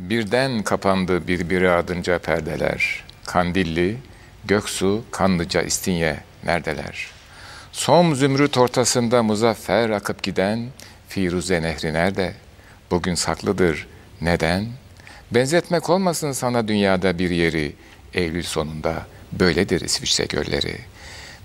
Birden kapandı birbiri ardınca perdeler. Kandilli, Göksu, Kanlıca, İstinye neredeler? Som zümrüt ortasında muzaffer akıp giden Firuze Nehri nerede? Bugün saklıdır. Neden? Benzetmek olmasın sana dünyada bir yeri. Eylül sonunda böyledir İsviçre gölleri.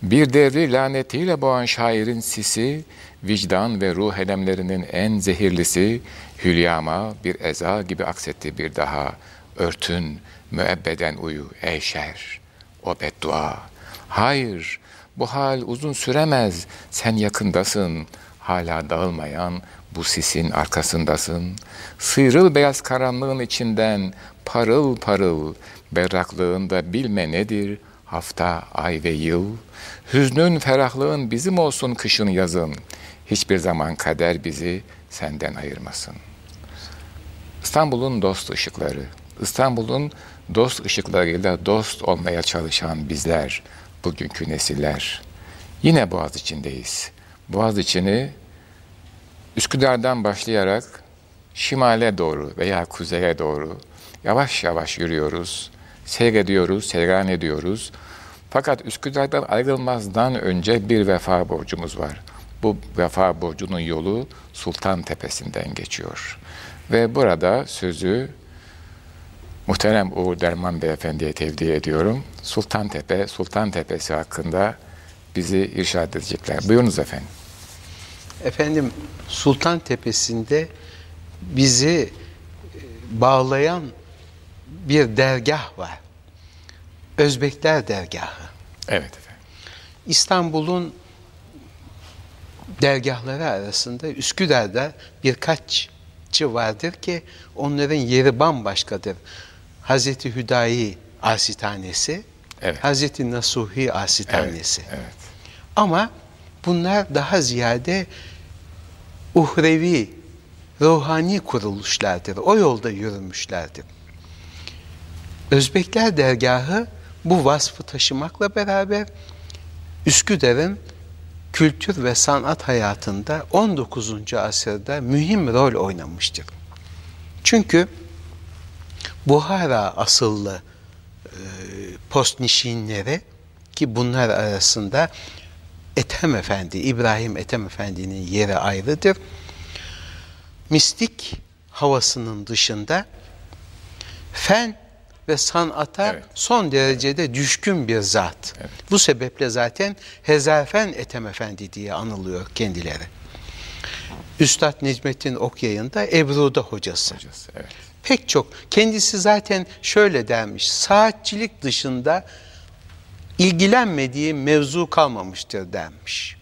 Bir devri lanetiyle boğan şairin sisi, vicdan ve ruh elemlerinin en zehirlisi, hülyama bir eza gibi aksetti bir daha. Örtün, müebbeden uyu ey şer, o beddua. Hayır, bu hal uzun süremez, sen yakındasın, hala dağılmayan bu sisin arkasındasın. Sıyrıl beyaz karanlığın içinden, parıl parıl, berraklığında bilme nedir, hafta, ay ve yıl. Hüznün, ferahlığın bizim olsun kışın yazın. Hiçbir zaman kader bizi senden ayırmasın. İstanbul'un dost ışıkları, İstanbul'un dost ışıklarıyla dost olmaya çalışan bizler, bugünkü nesiller. Yine Boğaz içindeyiz. Boğaz içini Üsküdar'dan başlayarak şimale doğru veya kuzeye doğru yavaş yavaş yürüyoruz. Seyrediyoruz, seyran ediyoruz. Fakat Üsküdar'dan ayrılmazdan önce bir vefa borcumuz var. Bu vefa borcunun yolu Sultan Tepesi'nden geçiyor. Ve burada sözü muhterem Uğur Derman Beyefendi'ye tevdi ediyorum. Sultan Tepe, Sultan Tepesi hakkında bizi irşad edecekler. Buyurunuz efendim. Efendim Sultan Tepesi'nde bizi e, bağlayan bir dergah var. Özbekler dergahı. Evet efendim. İstanbul'un dergahları arasında Üsküdar'da birkaççı vardır ki onların yeri bambaşkadır. Hazreti Hüdayi Asitanesi, evet. Hazreti Nasuhi Asitanesi. Evet, evet. Ama bunlar daha ziyade uhrevi, ruhani kuruluşlardır. O yolda yürümüşlerdir. Özbekler dergahı bu vasfı taşımakla beraber Üsküdar'ın kültür ve sanat hayatında 19. asırda mühim rol oynamıştır. Çünkü Buhara asıllı e, postnişinleri ki bunlar arasında Ethem Efendi, İbrahim Ethem Efendi'nin yeri ayrıdır. Mistik havasının dışında fen ve sanata evet. son derecede düşkün bir zat. Evet. Bu sebeple zaten Hezarfen Ethem Efendi diye anılıyor kendileri. Üstad Necmettin Okyay'ın da Ebru'da hocası. hocası evet. Pek çok. Kendisi zaten şöyle dermiş. Saatçilik dışında ilgilenmediği mevzu kalmamıştır denmiş.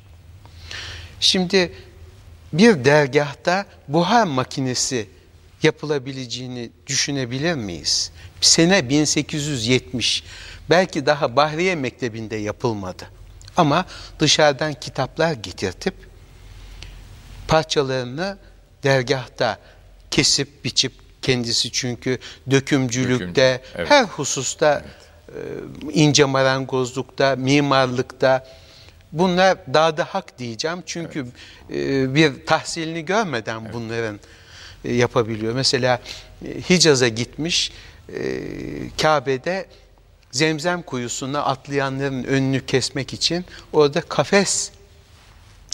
Şimdi bir dergahta buhar makinesi yapılabileceğini düşünebilir miyiz? Sene 1870 belki daha Bahriye Mektebi'nde yapılmadı. Ama dışarıdan kitaplar getirtip parçalarını dergahta kesip biçip kendisi çünkü dökümcülükte Döküm, evet. her hususta evet e, ince marangozlukta, mimarlıkta bunlar dağda hak diyeceğim. Çünkü evet. bir tahsilini görmeden evet. bunların e, yapabiliyor. Mesela e, Hicaz'a gitmiş Kabe'de Zemzem kuyusuna atlayanların önünü kesmek için orada kafes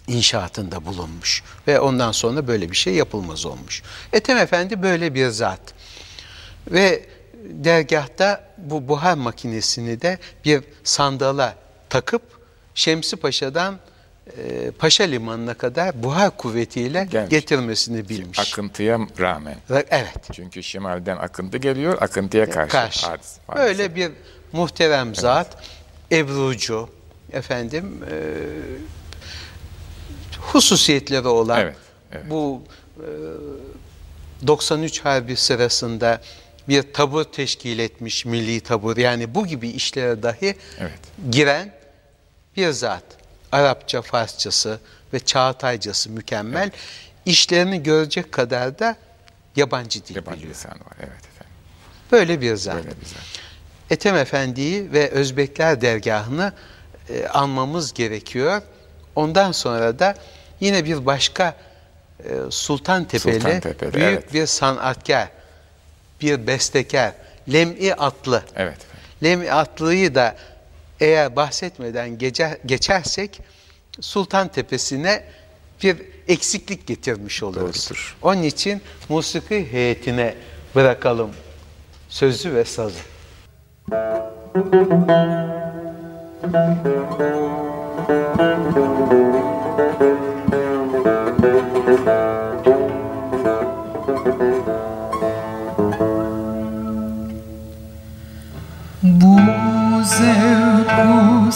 inşaatında bulunmuş ve ondan sonra böyle bir şey yapılmaz olmuş. Ethem Efendi böyle bir zat ve dergahta bu buhar makinesini de bir sandala takıp Şemsi Paşa'dan e, Paşa Limanı'na kadar buhar kuvvetiyle Gelmiş. getirmesini bilmiş. Akıntıya rağmen. Evet. Çünkü şimalden akıntı geliyor, akıntıya karşı. karşı. Hadis, Böyle bir muhterem evet. zat, Ebrucu, efendim, e, hususiyetleri olan evet, evet. bu e, 93 Harbi sırasında bir tabur teşkil etmiş milli tabur yani bu gibi işlere dahi evet. giren bir zat. Arapça, Farsçası ve Çağataycası mükemmel. Evet. İşlerini görecek kadar da yabancı dil yabancı biliyor. lisan var. Evet efendim. Böyle bir zat. Böyle bir zat. Ethem Efendi'yi ve Özbekler dergahını e, anmamız gerekiyor. Ondan sonra da yine bir başka e, Sultan Tepeli, Sultan Tepeli büyük evet. bir sanatkar bir bestekar Lem'i Atlı. Evet. Lem'i Atlı'yı da eğer bahsetmeden geçer, geçersek Sultan Tepesi'ne bir eksiklik getirmiş oluruz. Doğrudur. Onun için musiki heyetine bırakalım sözü ve sazı. Bu zevk bu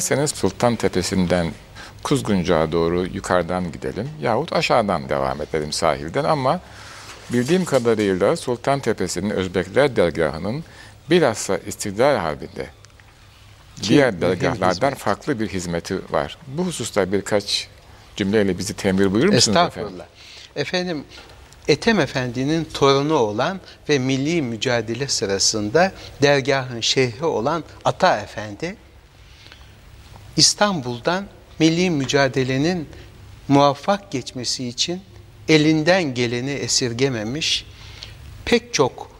İsterseniz Sultan Tepesi'nden Kuzguncuğa doğru yukarıdan gidelim yahut aşağıdan devam edelim sahilden ama bildiğim kadarıyla Sultan Tepesi'nin Özbekler dergahının bilhassa istiklal halinde diğer dergahlardan farklı bir hizmeti var. Bu hususta birkaç cümleyle bizi temir buyurur musunuz efendim? Efendim Ethem Efendi'nin torunu olan ve milli mücadele sırasında dergahın şeyhi olan Ata Efendi İstanbul'dan milli mücadelenin muvaffak geçmesi için elinden geleni esirgememiş, pek çok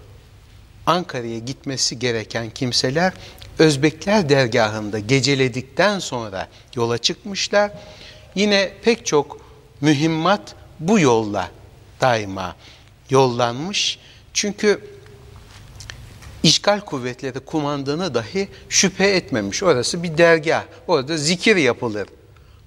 Ankara'ya gitmesi gereken kimseler Özbekler dergahında geceledikten sonra yola çıkmışlar. Yine pek çok mühimmat bu yolla daima yollanmış. Çünkü işgal kuvvetleri kumandanı dahi şüphe etmemiş. Orası bir dergah. Orada zikir yapılır.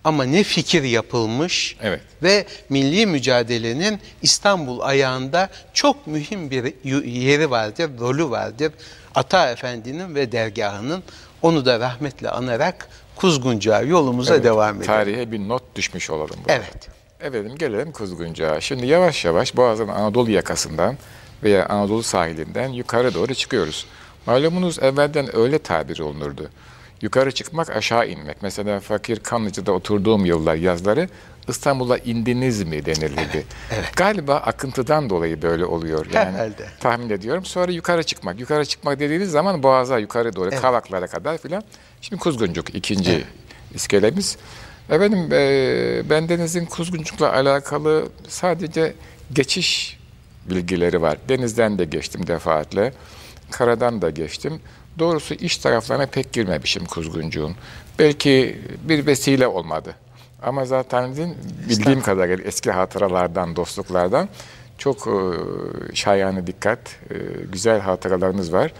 Ama ne fikir yapılmış evet. ve milli mücadelenin İstanbul ayağında çok mühim bir yeri vardır, rolü vardır. Ata Efendi'nin ve dergahının onu da rahmetle anarak Kuzguncuğa yolumuza evet, devam edelim. Tarihe bir not düşmüş olalım. Burada. Evet. Efendim gelelim Kuzguncuğa. Şimdi yavaş yavaş Boğaz'ın Anadolu yakasından veya Anadolu sahilinden yukarı doğru çıkıyoruz. Malumunuz evvelden öyle tabir olunurdu. Yukarı çıkmak aşağı inmek. Mesela fakir Kanlıca'da oturduğum yıllar yazları İstanbul'a indiniz mi denilirdi. Evet, evet. Galiba akıntıdan dolayı böyle oluyor. Yani Herhalde. tahmin ediyorum. Sonra yukarı çıkmak. Yukarı çıkmak dediğiniz zaman boğaza yukarı doğru evet. kavaklara kadar filan. Şimdi Kuzguncuk ikinci evet. iskelemiz. Efendim e, bendenizin Kuzguncuk'la alakalı sadece geçiş bilgileri var. Denizden de geçtim defaatle, karadan da geçtim. Doğrusu iş taraflarına pek girmemişim kuzguncuğun. Belki bir vesile olmadı. Ama zaten bildiğim kadarıyla eski hatıralardan, dostluklardan çok e, şayane dikkat, e, güzel hatıralarınız var.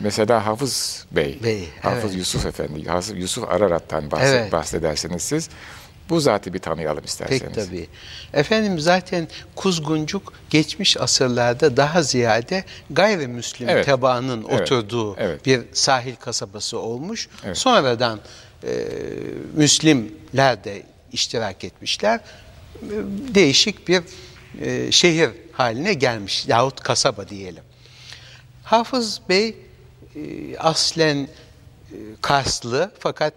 Mesela Hafız Bey, Bey, Hafız evet. Yusuf Efendi, Hafız Yusuf Ararat'tan bahset, Evet. bahsedersiniz siz. Bu zatı bir tanıyalım isterseniz. Pek tabii. Efendim zaten Kuzguncuk geçmiş asırlarda daha ziyade gayrimüslim Evet. tebaanın Evet. oturduğu Evet. bir sahil kasabası olmuş. Evet. Sonradan e, Müslimler de iştirak etmişler. Değişik bir e, şehir haline gelmiş yahut kasaba diyelim. Hafız Bey e, aslen e, Karslı fakat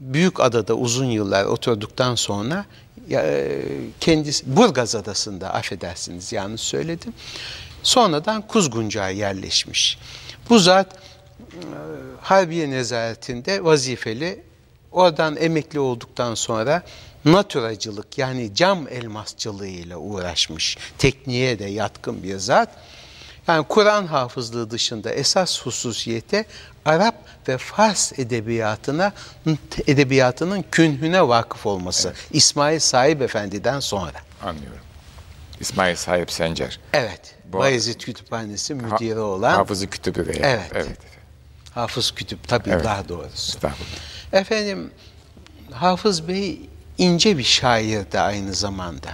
Büyük Adada uzun yıllar oturduktan sonra e, kendisi Burgaz Adası'nda affedersiniz yanlış söyledim. Sonradan Kuzguncuk'a yerleşmiş. Bu zat e, Harbiye Nezaretinde vazifeli. Oradan emekli olduktan sonra naturacılık yani cam elmasçılığıyla uğraşmış. Tekniğe de yatkın bir zat. Yani Kur'an hafızlığı dışında esas hususiyete Arap ve Fars edebiyatına edebiyatının künhüne vakıf olması. İsmail Sahip Efendi'den sonra. Anlıyorum. İsmail Sahip Sencer. Evet. Bu- Bayezid Kütüphanesi Ha- müdiri olan Hafızı Kütübü Bey. Evet. evet. Hafız Kütüp tabii Evet. daha doğrusu. Efendim Hafız Bey ince bir şair de aynı zamanda.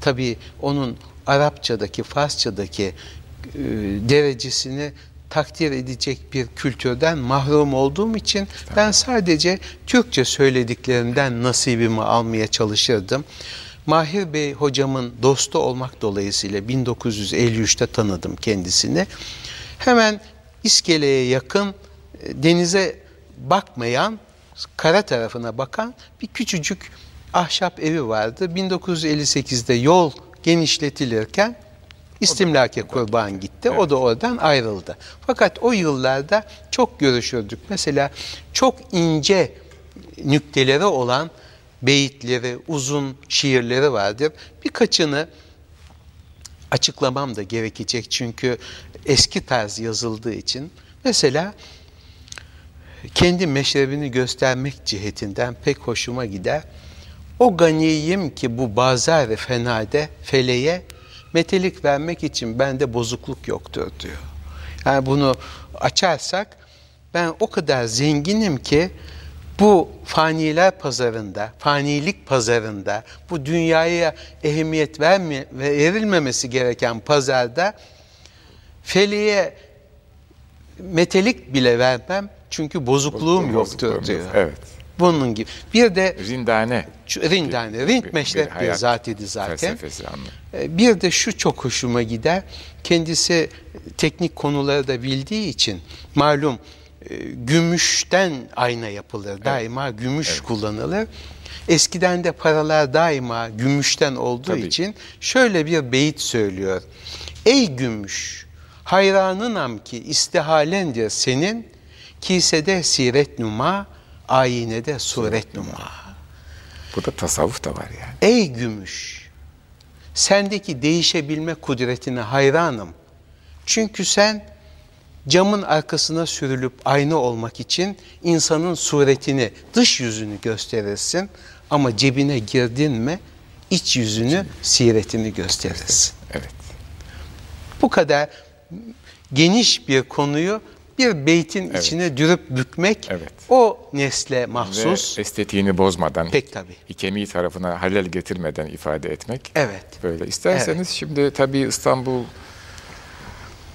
Tabii onun Arapçadaki, Farsçadaki derecesini takdir edecek bir kültürden mahrum olduğum için ben sadece Türkçe söylediklerinden nasibimi almaya çalışırdım. Mahir Bey hocamın dostu olmak dolayısıyla 1953'te tanıdım kendisini. Hemen İskele'ye yakın e, denize bakmayan, kara tarafına bakan bir küçücük ahşap evi vardı. 1958'de yol genişletilirken istimlake kurban gitti. O da oradan ayrıldı. Fakat o yıllarda çok görüşürdük. Mesela çok ince nükteleri olan beyitleri, uzun şiirleri vardır. Birkaçını açıklamam da gerekecek çünkü eski tarz yazıldığı için. Mesela kendi meşrebini göstermek cihetinden pek hoşuma gider. O ganiyim ki bu bazar fenade feleğe metelik vermek için bende bozukluk yoktur diyor. Yani bunu açarsak ben o kadar zenginim ki bu faniler pazarında, fanilik pazarında, bu dünyaya ehemmiyet verme, verilmemesi gereken pazarda feleğe metelik bile vermem çünkü bozukluğum yoktur Bozukluğumuz, diyor. Evet. Bunun gibi. Bir de Rindane. Rindane, Rind meşrep bir, hayat zat idi zaten. E, Bir de şu çok hoşuma gider. Kendisi teknik konuları da bildiği için malum e, gümüşten ayna yapılır. Daima gümüş kullanılır. Eskiden de paralar daima gümüşten olduğu Tabii. için şöyle bir beyit söylüyor. Ey gümüş, hayranınam ki istihalendir senin, kisede siret numa, ayinede suret numa. Burada tasavvuf da var yani. Ey gümüş, sendeki değişebilme kudretine hayranım. Çünkü sen camın arkasına sürülüp ayna olmak için insanın suretini, dış yüzünü gösterirsin. Ama cebine girdin mi iç yüzünü, siretini gösterirsin. Evet. Bu kadar geniş bir konuyu bir beytin Evet. içine dürüp bükmek Evet. o nesle mahsus. Ve estetiğini bozmadan, Pek tabii. ikemi tarafına halel getirmeden ifade etmek. Evet. Böyle isterseniz şimdi tabii İstanbul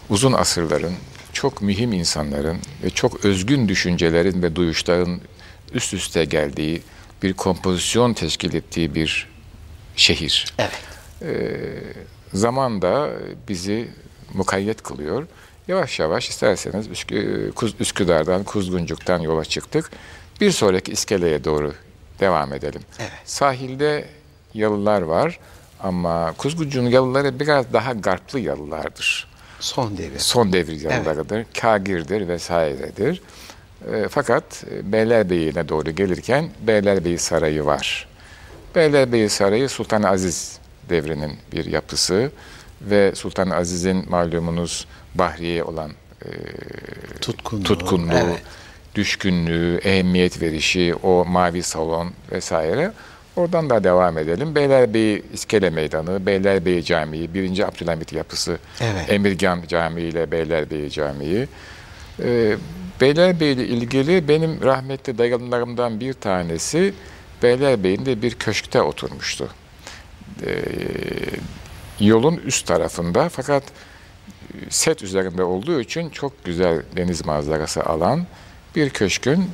uzun asırların, çok mühim insanların ve çok özgün düşüncelerin ve duyuşların üst üste geldiği bir kompozisyon teşkil ettiği bir şehir. Evet. Zaman da bizi mukayyet kılıyor. Yavaş yavaş isterseniz Üsküdar'dan, Kuzguncuk'tan yola çıktık. Bir sonraki iskeleye doğru devam edelim. Evet. Sahilde yalılar var ama Kuzguncuk'un yalıları biraz daha garplı yalılardır. Son devir. Son devir yalılarıdır. Kagir'dir vesairedir. E, fakat e, Beylerbeyi'ne doğru gelirken Beylerbeyi Sarayı var. Beylerbeyi Sarayı Sultan Aziz devrinin bir yapısı ve Sultan Aziz'in malumunuz Bahriye olan e, Tutkunluğu, tutkunluğu, evet. düşkünlüğü, ehemmiyet verişi, o mavi salon vesaire. Oradan da devam edelim. Beylerbeyi İskele Meydanı, Beylerbeyi Camii, 1. Abdülhamit yapısı, Evet. Emirgan Camii ile Beylerbeyi Camii. Ee, Beylerbeyi ile ilgili benim rahmetli dayılarımdan bir tanesi Beylerbeyi'nde bir köşkte oturmuştu. Ee, yolun üst tarafında fakat set üzerinde olduğu için çok güzel deniz manzarası alan bir köşkün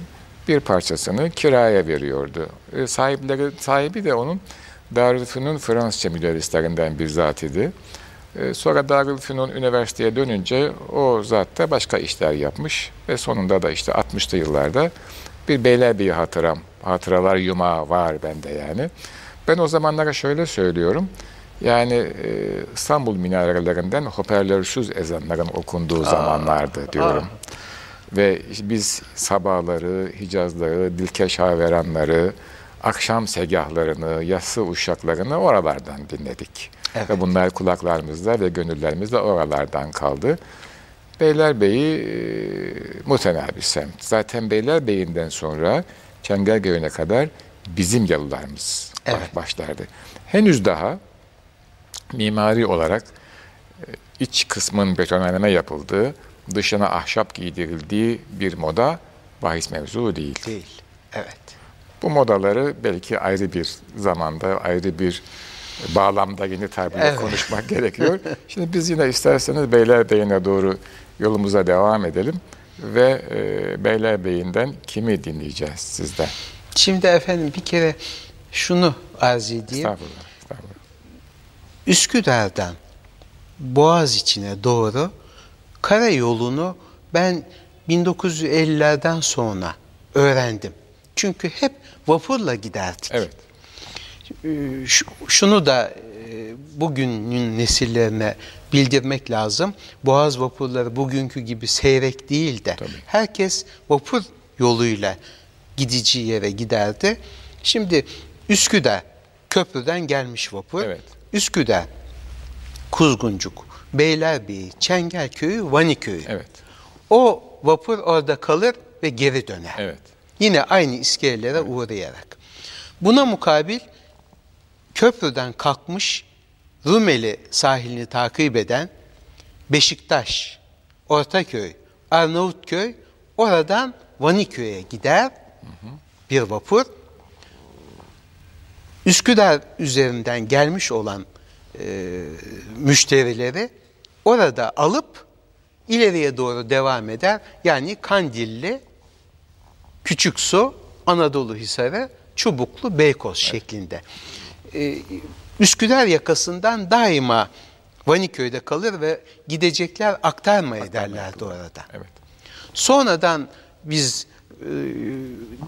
bir parçasını kiraya veriyordu. E, sahipleri, sahibi de onun Darülfünun Fransızca müderrislerinden bir zat idi. E, sonra Darülfünun üniversiteye dönünce o zat da başka işler yapmış ve sonunda da işte 60'lı yıllarda bir Beylerbeyi hatıram, hatıralar yumağı var bende yani. Ben o zamanlara şöyle söylüyorum. Yani e, İstanbul minarelerinden hoparlörsüz ezanların okunduğu zamanlardı diyorum. Ve işte biz sabahları, hicazları, dilkeş haveranları, akşam segahlarını, yassı uşaklarını oralardan dinledik. Evet. Ve bunlar kulaklarımızda ve gönüllerimizde oralardan kaldı. Beylerbeyi e, mutenabi semt. Zaten Beylerbeyi'nden sonra Çengelköy'üne kadar bizim yalılarımız Evet. başlardı. Henüz daha mimari olarak e, iç kısmın betonarme yapıldığı, dışına ahşap giydirildiği bir moda bahis mevzu değil. Değil. Evet. Bu modaları belki ayrı bir zamanda, ayrı bir bağlamda yeni tabirle Evet. konuşmak gerekiyor. Şimdi biz yine isterseniz Beylerbeyi'ne doğru yolumuza devam edelim ve e, Beylerbeyi'nden kimi dinleyeceğiz sizden? Şimdi efendim bir kere şunu arz edeyim. Estağfurullah. Üsküdar'dan Boğaz içine doğru karayolunu ben 1950'lerden sonra öğrendim. Çünkü hep vapurla giderdik. Evet. Ee, şu- şunu da e, bugünün nesillerine bildirmek lazım. Boğaz vapurları bugünkü gibi seyrek değil de Tabii. herkes vapur yoluyla gidici yere giderdi. Şimdi Üsküdar köprüden gelmiş vapur. Evet. Üsküdar, Kuzguncuk, Beylerbeyi, Çengelköy'ü, Vaniköy'ü. Evet. O vapur orada kalır ve geri döner. Evet. Yine aynı iskelelere uğrayarak. Buna mukabil köprüden kalkmış Rumeli sahilini takip eden Beşiktaş, Ortaköy, Arnavutköy oradan Vaniköy'e gider bir vapur. Üsküdar üzerinden gelmiş olan e, müşterileri orada alıp ileriye doğru devam eder. Yani Kandilli, Küçük Su, Anadolu Hisarı, Çubuklu, Beykoz şeklinde. Ee, Üsküdar yakasından daima Vaniköy'de kalır ve gidecekler aktarma ederlerdi orada. Evet. Sonradan biz e,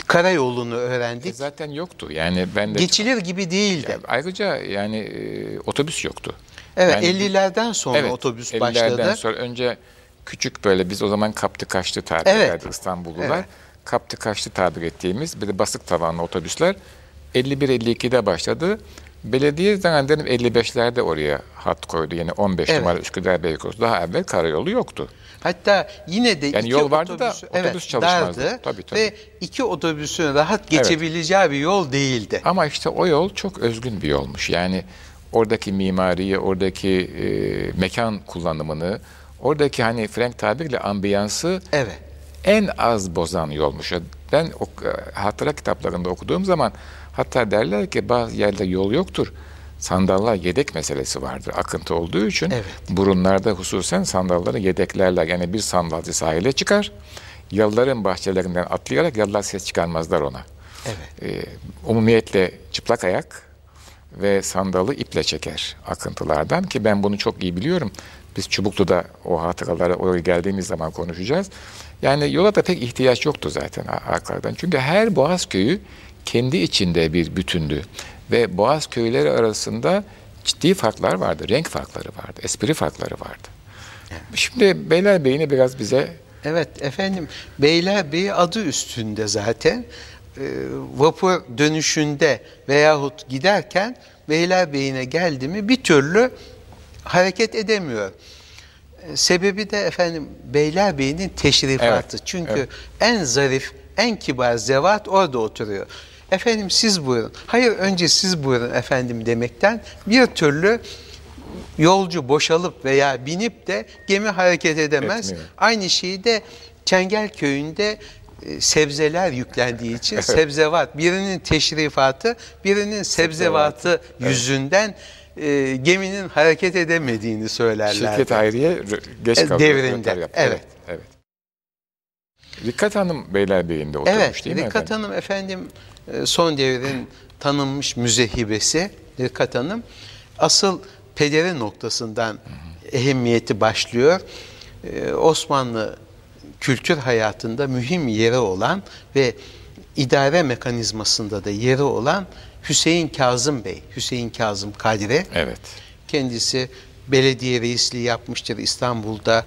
karayolunu E öğrendik. zaten yoktu. Yani ben de Geçilir gibi değildi. Yani ayrıca yani e, otobüs yoktu. Evet Yani- 50'lerden sonra Evet, otobüs 50'lerden başladı. sonra önce küçük böyle biz o zaman kaptı kaçtı tabir Evet. ederdi İstanbullular. Evet. Kaptı kaçtı tabir ettiğimiz bir de basık tavanlı otobüsler 51-52'de başladı. Belediye zannederim 55'lerde oraya hat koydu. Yani 15 Evet. numara Üsküdar Beykoz. Daha evvel karayolu yoktu. Hatta yine de Yani iki yol vardı da otobüsü- otobüs evet, çalışmazdı. dardı Tabii, tabii. Ve iki otobüsün rahat geçebileceği bir yol değildi. Ama işte o yol çok özgün bir yolmuş. Yani oradaki mimariyi, oradaki e, mekan kullanımını, oradaki hani Frank tabirle ambiyansı Evet. en az bozan yolmuş. Ben o, e, hatıra kitaplarında okuduğum zaman hatta derler ki bazı yerde yol yoktur. Sandallar yedek meselesi vardır akıntı olduğu için. Evet. Burunlarda hususen sandalları yedeklerler. Yani bir sandalcı sahile çıkar. Yalıların bahçelerinden atlayarak yalılar ses çıkarmazlar ona. Evet. Ee, umumiyetle çıplak ayak ve sandalı iple çeker akıntılardan ki ben bunu çok iyi biliyorum. Biz Çubuklu'da o hatıralara oraya geldiğimiz zaman konuşacağız. Yani yola da pek ihtiyaç yoktu zaten arkadan. Çünkü her Boğaz köyü kendi içinde bir bütündü. Ve Boğaz köyleri arasında ciddi farklar vardı. Renk farkları vardı. Espri farkları vardı. Şimdi Beylerbeyi'ni biraz bize Evet efendim Beylerbeyi adı üstünde zaten Ee, vapur dönüşünde veyahut giderken Beylerbeyi'ne geldi mi bir türlü hareket edemiyor. Ee, Sebebi de efendim Beylerbeyi'nin teşrifatı. Evet, Çünkü evet. en zarif, en kibar zevat orada oturuyor. Efendim siz buyurun. Hayır önce siz buyurun efendim demekten bir türlü yolcu boşalıp veya binip de gemi hareket edemez. Etmiyor. Aynı şeyi de Çengelköy'ünde e, sebzeler yüklendiği için sebzevat birinin teşrifatı birinin sebzevatı yüzünden e, geminin hareket edemediğini söylerler. Şirket Hayriye geç E, kaldı. devrinde, evet. evet. Rikkat Hanım Beylerbeyi'nde oturmuş Evet, değil mi Rikkat efendim? Hanım efendim e, son devrin tanınmış müzehibesi Rikkat Hanım. Asıl pederi noktasından ehemmiyeti başlıyor. E, Osmanlı kültür hayatında mühim yeri olan ve idare mekanizmasında da yeri olan Hüseyin Kazım Bey, Hüseyin Kazım Kadri. Evet. Kendisi belediye reisliği yapmıştır İstanbul'da.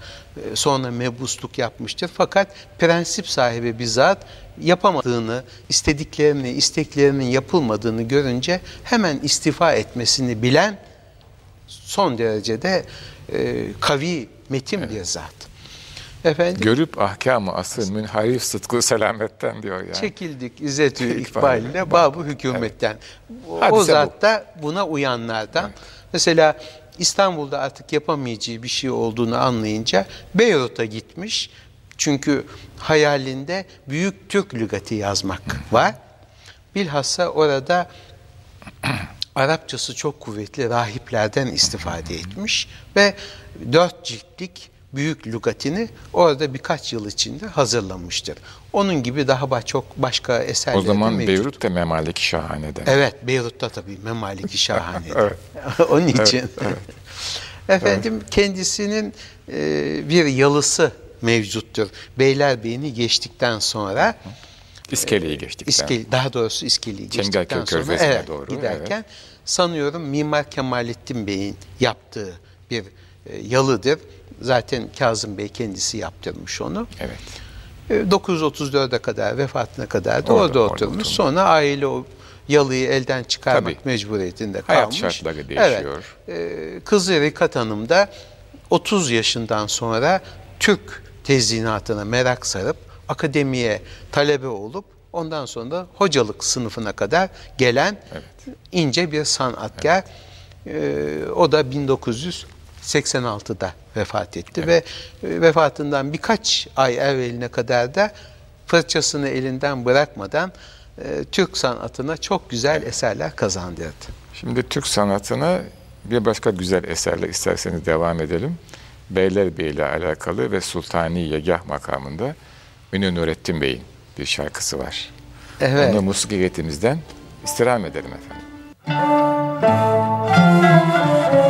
E, Sonra mebusluk yapmıştır. Fakat prensip sahibi bir zat yapamadığını, istediklerini, isteklerinin yapılmadığını görünce hemen istifa etmesini bilen son derecede e, kavi, metin bir zat. Efendim Görüp ahkamı asıl münharif sıtkı selametten diyor yani. çekildik İzzet-ü İkbaline, Babı hükümetten. O, Hadise o bu. zat da buna uyanlardan. Mesela İstanbul'da artık yapamayacağı bir şey olduğunu anlayınca Beyrut'a gitmiş. Çünkü hayalinde büyük Türk lügati yazmak var. Bilhassa orada Arapçası çok kuvvetli rahiplerden istifade etmiş ve dört ciltlik büyük lügatini orada birkaç yıl içinde hazırlamıştır. Onun gibi daha çok başka eserler O zaman mevcut. Beyrut da Memaliki Şahane'den. Evet, Beyrut'ta tabii Memaliki Şahane. Evet. Onun için. Efendim kendisinin e, bir yalısı mevcuttur. Beylerbeyi'ni geçtikten sonra İskele'yi geçtikten. İskele, daha doğrusu İskele'yi Çengelköy geçtikten sonra Körfezi'ne evet, doğru, giderken sanıyorum Mimar Kemalettin Bey'in yaptığı bir e, yalıdır. Zaten Kazım Bey kendisi yaptırmış onu. Evet. E, 934'e kadar vefatına kadar da Orada- orada, orada oturmuş. oturmuş. Sonra aile o yalıyı elden çıkarmak Tabii. mecburiyetinde Hayat kalmış. şartları değişiyor. Evet. Kızı Rikat Hanım da 30 yaşından sonra Türk tezyinatına merak sarıp akademiye talebe olup ondan sonra da hocalık sınıfına kadar gelen ince bir sanatkar. E, o da 1986'da vefat etti ve e, vefatından birkaç ay evveline kadar da fırçasını elinden bırakmadan e, Türk sanatına çok güzel eserler kazandırdı. Şimdi Türk sanatına bir başka güzel eserle isterseniz devam edelim. Beylerbeyi ile alakalı ve Sultani Yegah makamında Münir Nurettin Bey'in bir şarkısı var. Evet. Onu musiki istirham edelim efendim. Ay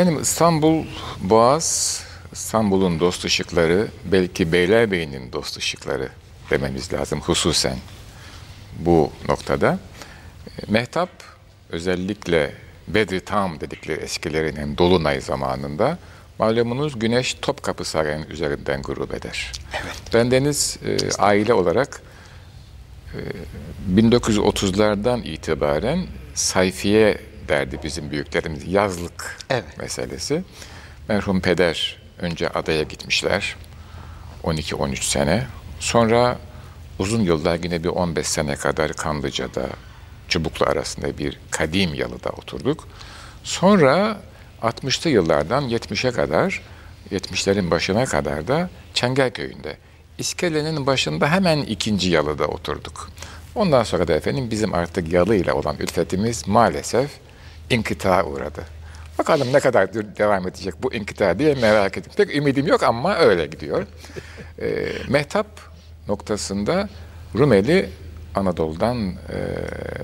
Efendim İstanbul Boğaz, İstanbul'un dost ışıkları, belki Beylerbeyi'nin dost ışıkları dememiz lazım hususen bu noktada. E, Mehtap özellikle Bedri Tam dedikleri eskilerinin Dolunay zamanında malumunuz güneş Topkapı Sarayı'nın üzerinden grup eder. Evet. Bendeniz e, aile olarak 1930'lardan itibaren sayfiye derdi bizim büyüklerimiz yazlık Evet. meselesi. Merhum peder önce adaya gitmişler 12-13 sene. Sonra uzun yıllar yine bir 15 sene kadar Kanlıca'da Çubuklu arasında bir kadim yalıda oturduk. Sonra 60'lı yıllardan 70'e kadar 70'lerin başına kadar da Çengelköy'ünde İskelenin başında hemen ikinci yalıda oturduk. Ondan sonra da efendim bizim artık yalı ile olan ülfetimiz maalesef inkıta uğradı. Bakalım ne kadar devam edecek bu inkıta diye merak ettim. Pek ümidim yok ama öyle gidiyor. Ee, mehtap noktasında Rumeli Anadolu'dan e,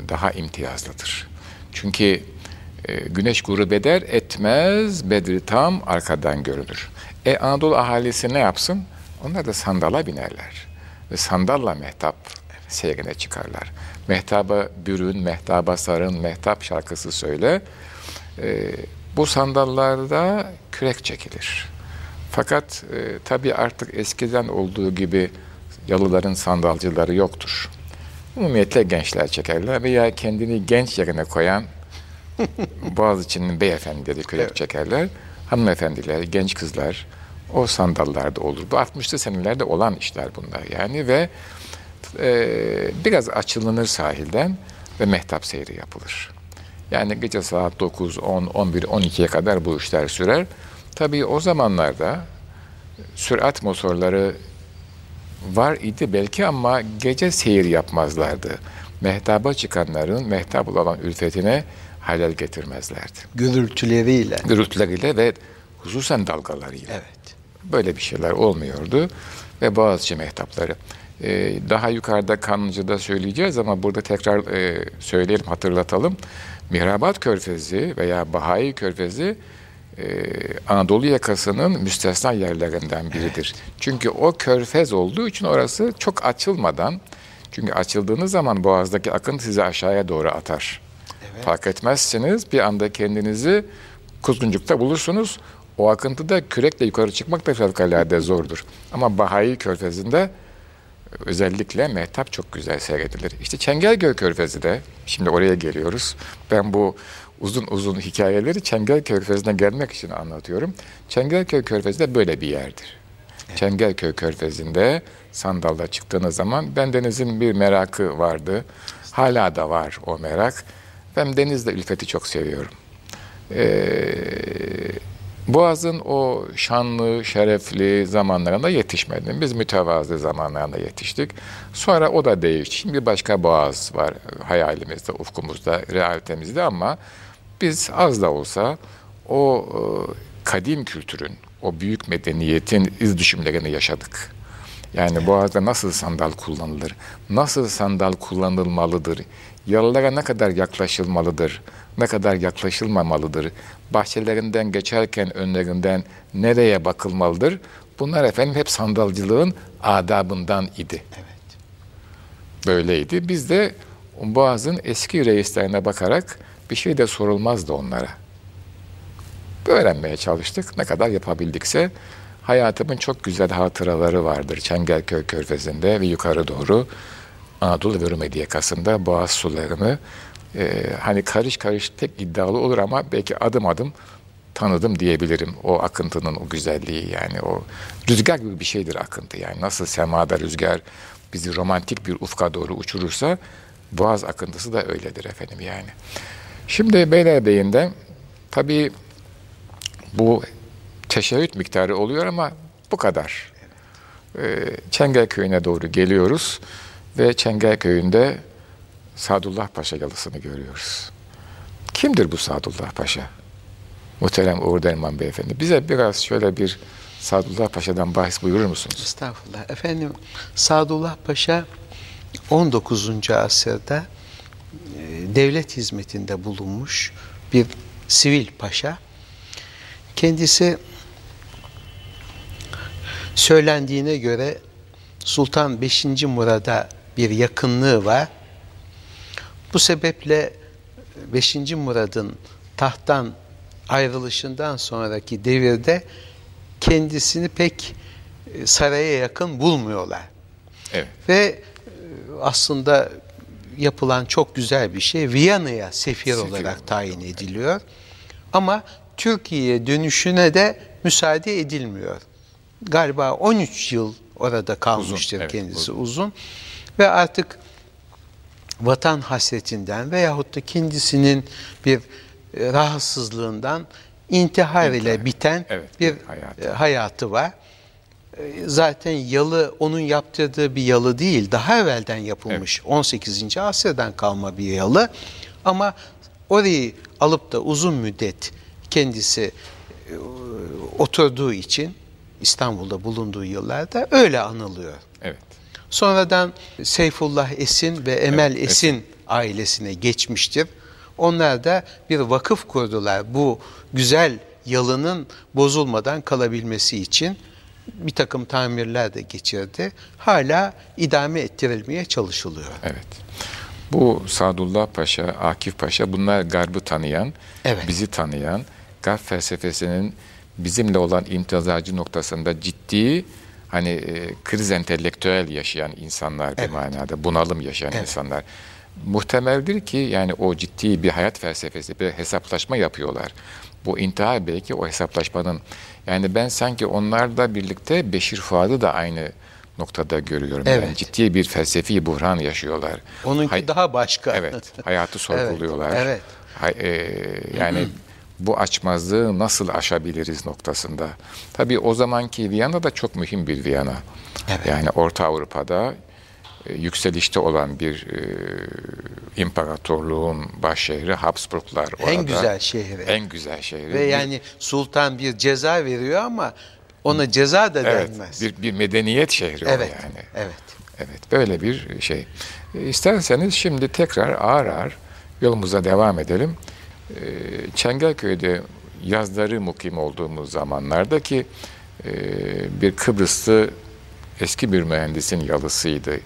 daha imtiyazlıdır. Çünkü e, güneş grup eder etmez bedri tam arkadan görülür. E Anadolu ahalisi ne yapsın? Onlar da sandala binerler. Ve sandalla mehtap seyrine çıkarlar. Mehtaba bürün, mehtaba sarın, mehtap şarkısı söyle. E, bu sandallarda kürek çekilir. Fakat e, tabii artık eskiden olduğu gibi yalıların sandalcıları yoktur. Umumiyetle gençler çekerler veya kendini genç yerine koyan Boğaziçi'nin beyefendileri kürek çekerler. Hanımefendiler, genç kızlar o sandallarda olur. Bu 60'lı senelerde olan işler bunlar yani ve e, biraz açılınır sahilden ve mehtap seyri yapılır. Yani gece saat 9, 10, 11, 12'ye kadar bu işler sürer. Tabii o zamanlarda sürat motorları var idi belki ama gece seyir yapmazlardı. Mehtaba çıkanların mehtap olan ülfetine halel getirmezlerdi. Gürültüleriyle. Gürültüleriyle ve hususen dalgalarıyla. Evet. Böyle bir şeyler olmuyordu ve Boğaziçi mehtapları. Ee, daha yukarıda Kanlıca'da söyleyeceğiz ama burada tekrar e, söyleyelim, hatırlatalım. Mihrabat Körfezi veya Bahai Körfezi e, Anadolu yakasının müstesna yerlerinden biridir. Çünkü o körfez olduğu için orası çok açılmadan, çünkü açıldığınız zaman boğazdaki akıntı sizi aşağıya doğru atar. Fark etmezsiniz bir anda kendinizi kuzguncukta bulursunuz. O akıntıda kürekle yukarı çıkmak da fevkalade zordur. Ama Bahai Körfezi'nde özellikle mehtap çok güzel seyredilir. İşte Çengelköy Körfezi de, şimdi oraya geliyoruz. Ben bu uzun uzun hikayeleri Çengelköy Körfezi'ne gelmek için anlatıyorum. Çengelköy Körfezi de böyle bir yerdir. Çengelköy Körfezi'nde sandalda çıktığınız zaman bendenizin bir merakı vardı. Hala da var o merak. Ben denizle ülfeti çok seviyorum. Ee, Boğaz'ın o şanlı, şerefli zamanlarında yetişmedim. Biz mütevazı zamanlarında yetiştik. Sonra o da değişti. Şimdi başka Boğaz var hayalimizde, ufkumuzda, realitemizde ama biz az da olsa o e, kadim kültürün, o büyük medeniyetin iz düşümlerini yaşadık. Yani Boğaz'da nasıl sandal kullanılır, nasıl sandal kullanılmalıdır, yalılara ne kadar yaklaşılmalıdır, ne kadar yaklaşılmamalıdır, bahçelerinden geçerken önlerinden nereye bakılmalıdır, Bunlar efendim hep sandalcılığın adabından idi. Evet. Böyleydi. Biz de Boğaz'ın eski reislerine bakarak bir şey de sorulmazdı onlara. Öğrenmeye çalıştık. Ne kadar yapabildikse hayatımın çok güzel hatıraları vardır. Çengelköy Körfezi'nde ve yukarı doğru Anadolu ve Rumeli yakasında Boğaz sularını e, hani karış karış tek iddialı olur ama belki adım adım tanıdım diyebilirim. O akıntının o güzelliği yani o rüzgar gibi bir şeydir akıntı yani. Nasıl semada rüzgar bizi romantik bir ufka doğru uçurursa Boğaz akıntısı da öyledir efendim yani. Şimdi Beylerbeyi'nde tabii bu teşebbüt miktarı oluyor ama bu kadar. Ee, Çengelköy'üne doğru geliyoruz ve Çengelköy'ünde Sadullah Paşa yalısını görüyoruz. Kimdir bu Sadullah Paşa? Muhterem Uğur Derman Beyefendi. Bize biraz şöyle bir Sadullah Paşa'dan bahis buyurur musunuz? Estağfurullah. Efendim Sadullah Paşa 19. asırda e, devlet hizmetinde bulunmuş bir sivil paşa. Kendisi söylendiğine göre Sultan 5. Murad'a bir yakınlığı var. Bu sebeple 5. Murad'ın tahttan ayrılışından sonraki devirde kendisini pek e, saraya yakın bulmuyorlar. Evet. Ve e, aslında yapılan çok güzel bir şey Viyana'ya sefir, Sefir olarak tayin ediliyor. Ama Türkiye'ye dönüşüne de müsaade edilmiyor. Galiba 13 yıl orada kalmıştır evet, kendisi uzun. uzun. Ve artık vatan hasretinden veyahut da kendisinin bir e, rahatsızlığından intihar ile İntihar. biten Evet, bir bir hayatı. e, hayatı var. E, Zaten yalı onun yaptırdığı bir yalı değil, daha evvelden yapılmış 18. asırdan kalma bir yalı. Ama orayı alıp da uzun müddet kendisi e, oturduğu için İstanbul'da bulunduğu yıllarda öyle anılıyor. Evet. Sonradan Seyfullah Esin ve Emel Evet, Esin ailesine geçmiştir. Onlar da bir vakıf kurdular bu güzel yalının bozulmadan kalabilmesi için bir takım tamirler de geçirdi. Hala idame ettirilmeye çalışılıyor. Evet. Bu Sadullah Paşa, Akif Paşa bunlar garbı tanıyan, Evet. bizi tanıyan, garp felsefesinin bizimle olan imtizacı noktasında ciddi hani e, kriz entelektüel yaşayan insanlar bir Evet. manada, bunalım yaşayan Evet. insanlar. Muhtemeldir ki yani o ciddi bir hayat felsefesi, bir hesaplaşma yapıyorlar. Bu intihar belki o hesaplaşmanın yani ben sanki onlarla birlikte Beşir Fuad'ı da aynı noktada görüyorum. Yani Evet. ciddi bir felsefi buhran yaşıyorlar. Onunki Hay- daha başka. Evet, hayatı sorguluyorlar. evet. Hay- e, yani bu açmazlığı nasıl aşabiliriz noktasında. Tabii o zamanki Viyana da çok mühim bir Viyana. Evet. Yani Orta Avrupa'da e, yükselişte olan bir e, imparatorluğun baş şehri Habsburglar orada. En güzel şehri. En güzel şehri. Ve yani sultan bir ceza veriyor ama ona ceza da evet, denmez. bir, bir medeniyet şehri o evet. yani. Evet. Evet, böyle bir şey. E, İsterseniz şimdi tekrar ağır ağır yolumuza devam edelim. E, Çengelköy'de yazları mukim olduğumuz zamanlarda ki e, bir Kıbrıslı eski bir mühendisin yalısıydı.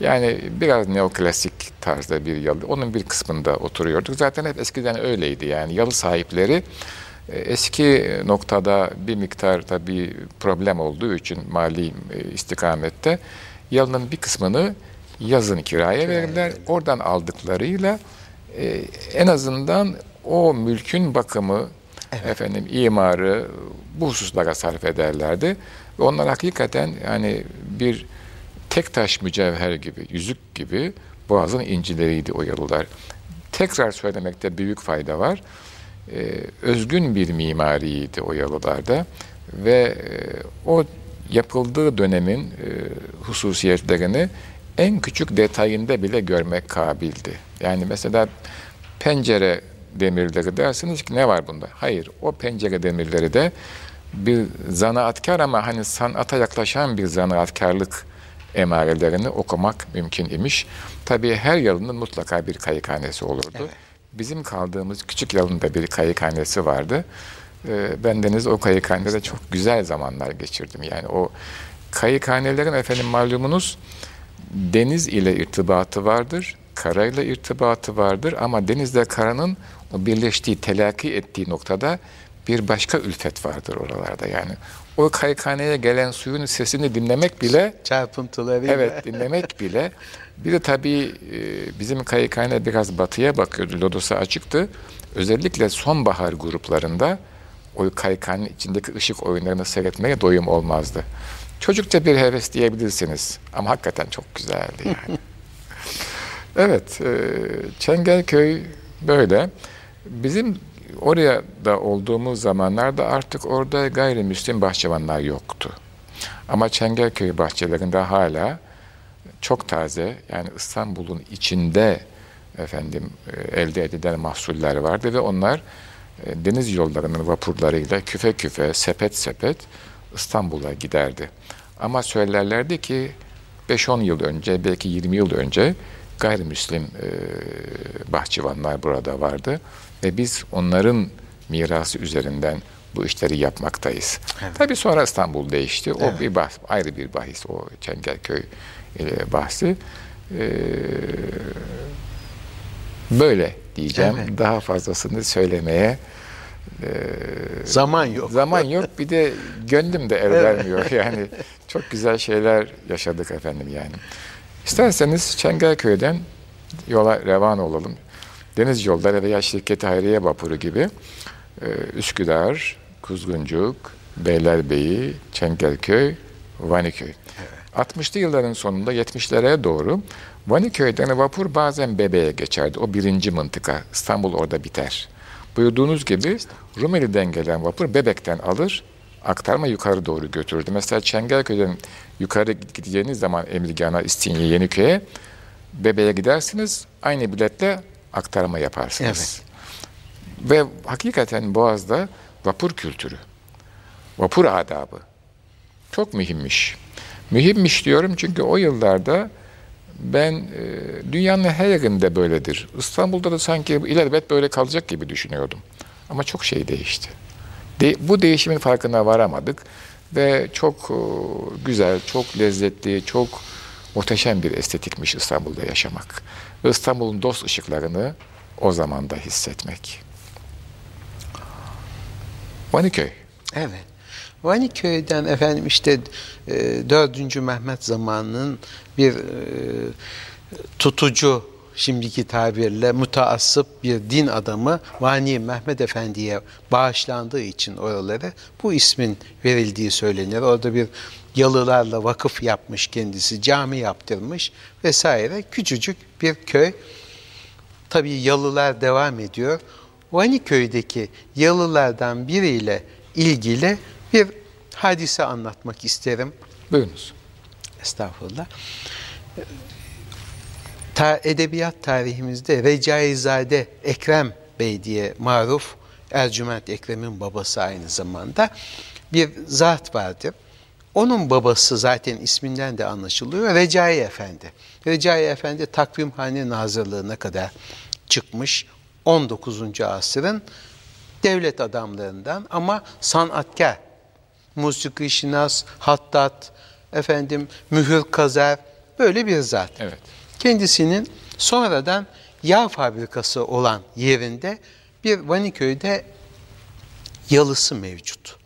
Yani biraz neoklasik tarzda bir yalı. Onun bir kısmında oturuyorduk. Zaten hep eskiden öyleydi. Yani yalı sahipleri e, eski noktada bir miktar tabii problem olduğu için mali e, istikamette yalının bir kısmını yazın kiraya verirler. Oradan aldıklarıyla en azından o mülkün bakımı, efendim imarı bu hususlara sarf ederlerdi. Ve onlar hakikaten yani bir tek taş mücevher gibi, yüzük gibi boğazın incileriydi o yalılar. Tekrar söylemekte büyük fayda var. Ee, özgün bir mimariydi o yalılarda ve e, o yapıldığı dönemin e, hususiyetlerini en küçük detayında bile görmek kabildi. Yani mesela pencere demirleri dersiniz ki ne var bunda? Hayır, o pencere demirleri de bir zanaatkar ama hani sanata yaklaşan bir zanaatkarlık emarelerini okumak mümkün imiş. Tabii her yalının mutlaka bir kayıkhanesi olurdu. Bizim kaldığımız küçük yalında bir kayıkhanesi vardı. e, ben deniz o kayıkhanede çok güzel zamanlar geçirdim. Yani o kayıkhanelerin efendim malumunuz deniz ile irtibatı vardır, karayla irtibatı vardır ama denizle karanın o birleştiği, telakki ettiği noktada bir başka ülfet vardır oralarda yani. O kayıkhaneye gelen suyun sesini dinlemek bile Çarpıntılarıyla. Evet dinlemek bile. Bir de tabii e, bizim kayıkhane biraz batıya bakıyordu. Lodosu açıktı. Özellikle sonbahar gruplarında o kayıkhanenin içindeki ışık oyunlarını seyretmeye doyum olmazdı. Çocukça bir heves diyebilirsiniz. Ama hakikaten çok güzeldi yani. evet, e, Çengelköy böyle. Bizim oraya da olduğumuz zamanlarda artık orada gayrimüslim bahçıvanlar yoktu. Ama Çengelköy bahçelerinde hala çok taze yani İstanbul'un içinde efendim e, elde edilen mahsuller vardı ve onlar e, deniz yollarının vapurlarıyla küfe küfe, sepet sepet İstanbul'a giderdi. Ama söylerlerdi ki 5-10 yıl önce, belki 20 yıl önce gayrimüslim e, bahçıvanlar burada vardı ve biz onların mirası üzerinden bu işleri yapmaktayız. Evet. Tabii sonra İstanbul değişti. O Evet. bir bahs, ayrı bir bahis o Çengelköy e, bahsi. E, böyle diyeceğim. Evet. Daha fazlasını söylemeye Zaman yok. zaman yok. Bir de gönlüm de el vermiyor. Yani çok güzel şeyler yaşadık efendim yani. İsterseniz Çengelköy'den yola revan olalım. Deniz yolları veya şirketi Hayriye Vapuru gibi e, Üsküdar, Kuzguncuk, Beylerbeyi, Çengelköy, Vaniköy. 60'lı yılların sonunda 70'lere doğru Vaniköy'den vapur bazen Bebe'ye geçerdi. O birinci mıntıka. İstanbul orada biter. Buyurduğunuz gibi Rumeli'den gelen vapur Bebek'ten alır, aktarma yukarı doğru götürürdü. Mesela Çengelköy'den yukarı gideceğiniz zaman Emirgan'a, İstinye, Yeniköy'e Bebe'ye gidersiniz. Aynı biletle aktarma yaparsınız. Ve hakikaten Boğaz'da vapur kültürü, vapur adabı çok mühimmiş. Mühimmiş diyorum çünkü o yıllarda ben e, dünyanın her yerinde böyledir. İstanbul'da da sanki ilelebet böyle kalacak gibi düşünüyordum. Ama çok şey değişti. De, bu değişimin farkına varamadık ve çok e, güzel, çok lezzetli, çok muhteşem bir estetikmiş İstanbul'da yaşamak. İstanbul'un dost ışıklarını o zaman da hissetmek. Vaniköy. Evet. Vaniköy'den efendim işte e, 4. Mehmet zamanının bir e, tutucu şimdiki tabirle mutaassıp bir din adamı Vani Mehmet Efendi'ye bağışlandığı için oraları bu ismin verildiği söylenir. Orada bir yalılarla vakıf yapmış kendisi, cami yaptırmış vesaire. Küçücük bir köy. Tabii yalılar devam ediyor. Vaniköy'deki yalılardan biriyle ilgili bir hadise anlatmak isterim. Buyurunuz. Estağfurullah. Ta, edebiyat tarihimizde Recaizade Ekrem Bey diye maruf Ercüment Ekrem'in babası aynı zamanda bir zat vardır. Onun babası zaten isminden de anlaşılıyor. Recai Efendi. Recai Efendi takvimhane nazırlığına kadar çıkmış 19. asrın devlet adamlarından ama sanatkar. Musiki şinas, hattat, efendim mühür kazar böyle bir zat. Evet. Kendisinin sonradan yağ fabrikası olan yerinde bir Vaniköy'de yalısı mevcut.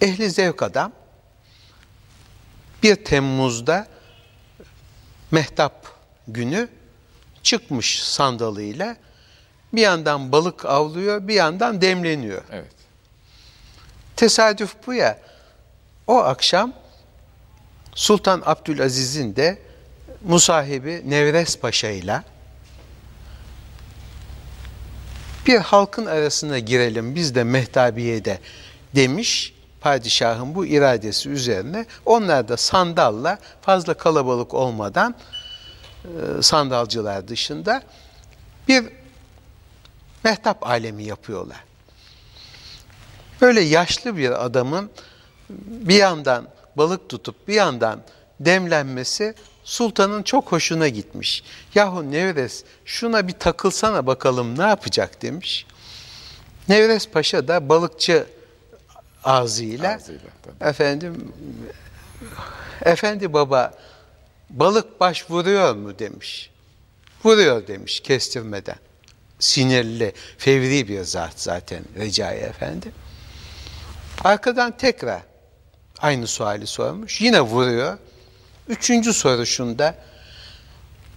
Ehli zevk adam 1 Temmuz'da mehtap günü çıkmış sandalıyla bir yandan balık avlıyor bir yandan demleniyor. Evet. Tesadüf bu ya. O akşam Sultan Abdülaziz'in de musahibi Nevres Paşa ile bir halkın arasına girelim biz de mehtabiyede demiş padişahın bu iradesi üzerine onlar da sandalla fazla kalabalık olmadan e, sandalcılar dışında bir mehtap alemi yapıyorlar. Böyle yaşlı bir adamın bir yandan balık tutup bir yandan demlenmesi sultanın çok hoşuna gitmiş. Yahu Nevres şuna bir takılsana bakalım ne yapacak demiş. Nevres Paşa da balıkçı ağzıyla, Ağzıyla, tabii. efendim efendi baba balık baş vuruyor mu demiş. Vuruyor demiş kestirmeden. Sinirli, fevri bir zat zaten Recai Efendi. Arkadan tekrar aynı suali sormuş. Yine vuruyor. Üçüncü soruşunda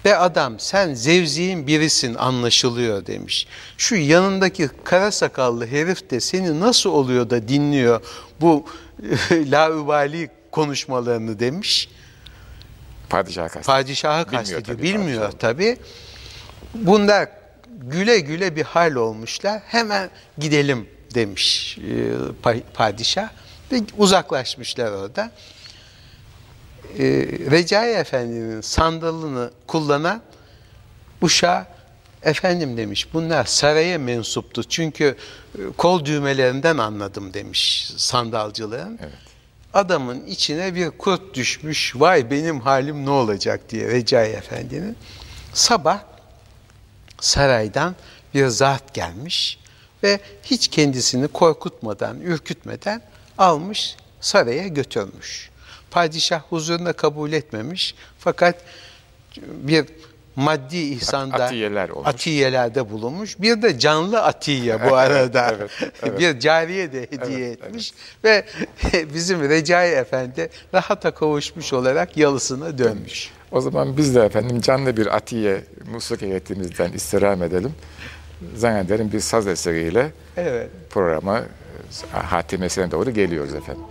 ve adam sen zevziğin birisin anlaşılıyor demiş. Şu yanındaki kara sakallı herif de seni nasıl oluyor da dinliyor bu laubali konuşmalarını demiş. Padişah kastediyor. Padişahı kastediyor. Bilmiyor tabii. Bunlar güle güle bir hal olmuşlar. Hemen gidelim demiş e, pa- padişah ve uzaklaşmışlar orada. E, Recai Efendi'nin sandalını kullanan uşağı efendim demiş bunlar saraya mensuptu çünkü e, kol düğmelerinden anladım demiş sandalcılığın. Evet. Adamın içine bir kurt düşmüş vay benim halim ne olacak diye Recai Efendi'nin. Sabah saraydan bir zat gelmiş ve hiç kendisini korkutmadan, ürkütmeden almış saraya götürmüş. Padişah huzuruna kabul etmemiş fakat bir maddi ihsanda atiyeler olmuş. atiyelerde bulunmuş. Bir de canlı atiye bu arada. Evet, evet. bir cariye de hediye Evet, etmiş ve bizim Recai Efendi rahata kavuşmuş olarak yalısına dönmüş. O zaman biz de efendim canlı bir atiye musluk heyetimizden istirham edelim. Zannederim bir saz eseriyle Evet. programa e, hatimesine doğru geliyoruz efendim.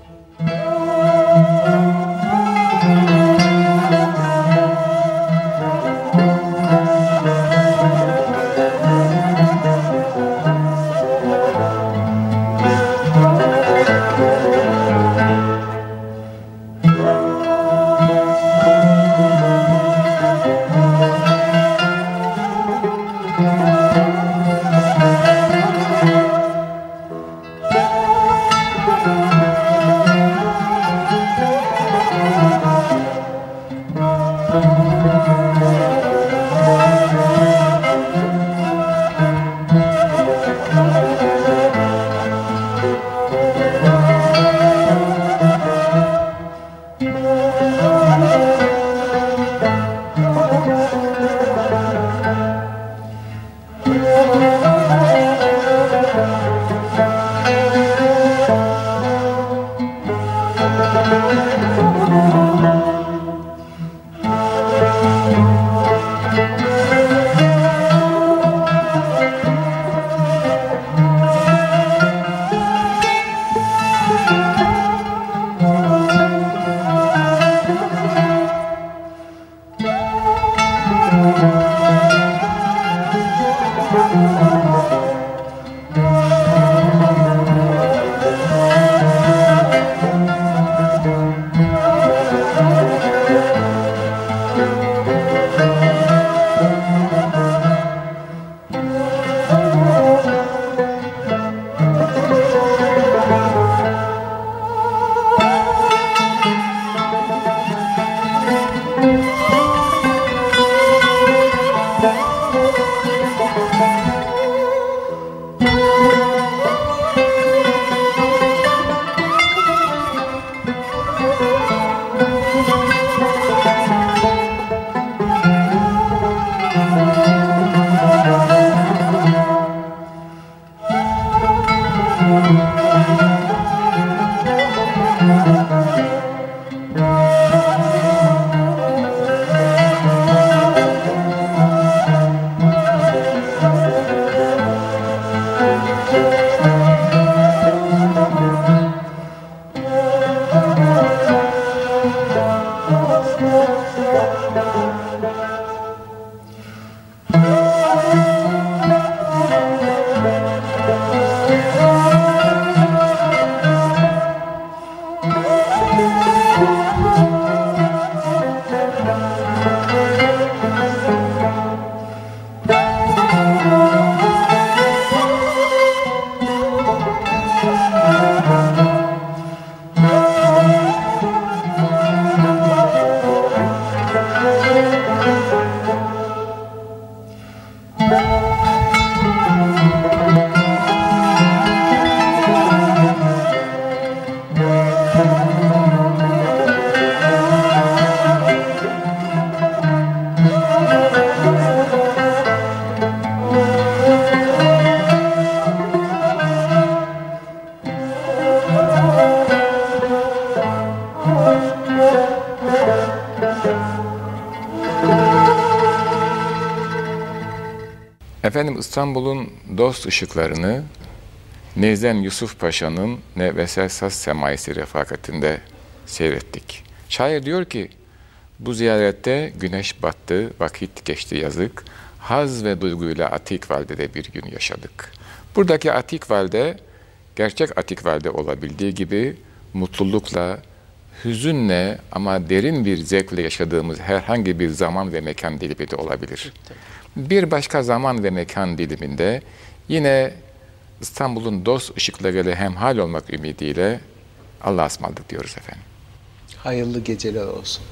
Efendim İstanbul'un dost ışıklarını Nezden Yusuf Paşa'nın Nevesel Saz Semaisi refakatinde seyrettik. Şair diyor ki, bu ziyarette güneş battı, vakit geçti yazık, haz ve duyguyla Atik Valde'de bir gün yaşadık. Buradaki Atik Valde, gerçek Atik Valde olabildiği gibi mutlulukla, hüzünle ama derin bir zevkle yaşadığımız herhangi bir zaman ve mekan dilimi de olabilir. Bir başka zaman ve mekan diliminde yine İstanbul'un dost ışıklarıyla hemhal olmak ümidiyle Allah'a ısmarladık diyoruz efendim. Hayırlı geceler olsun.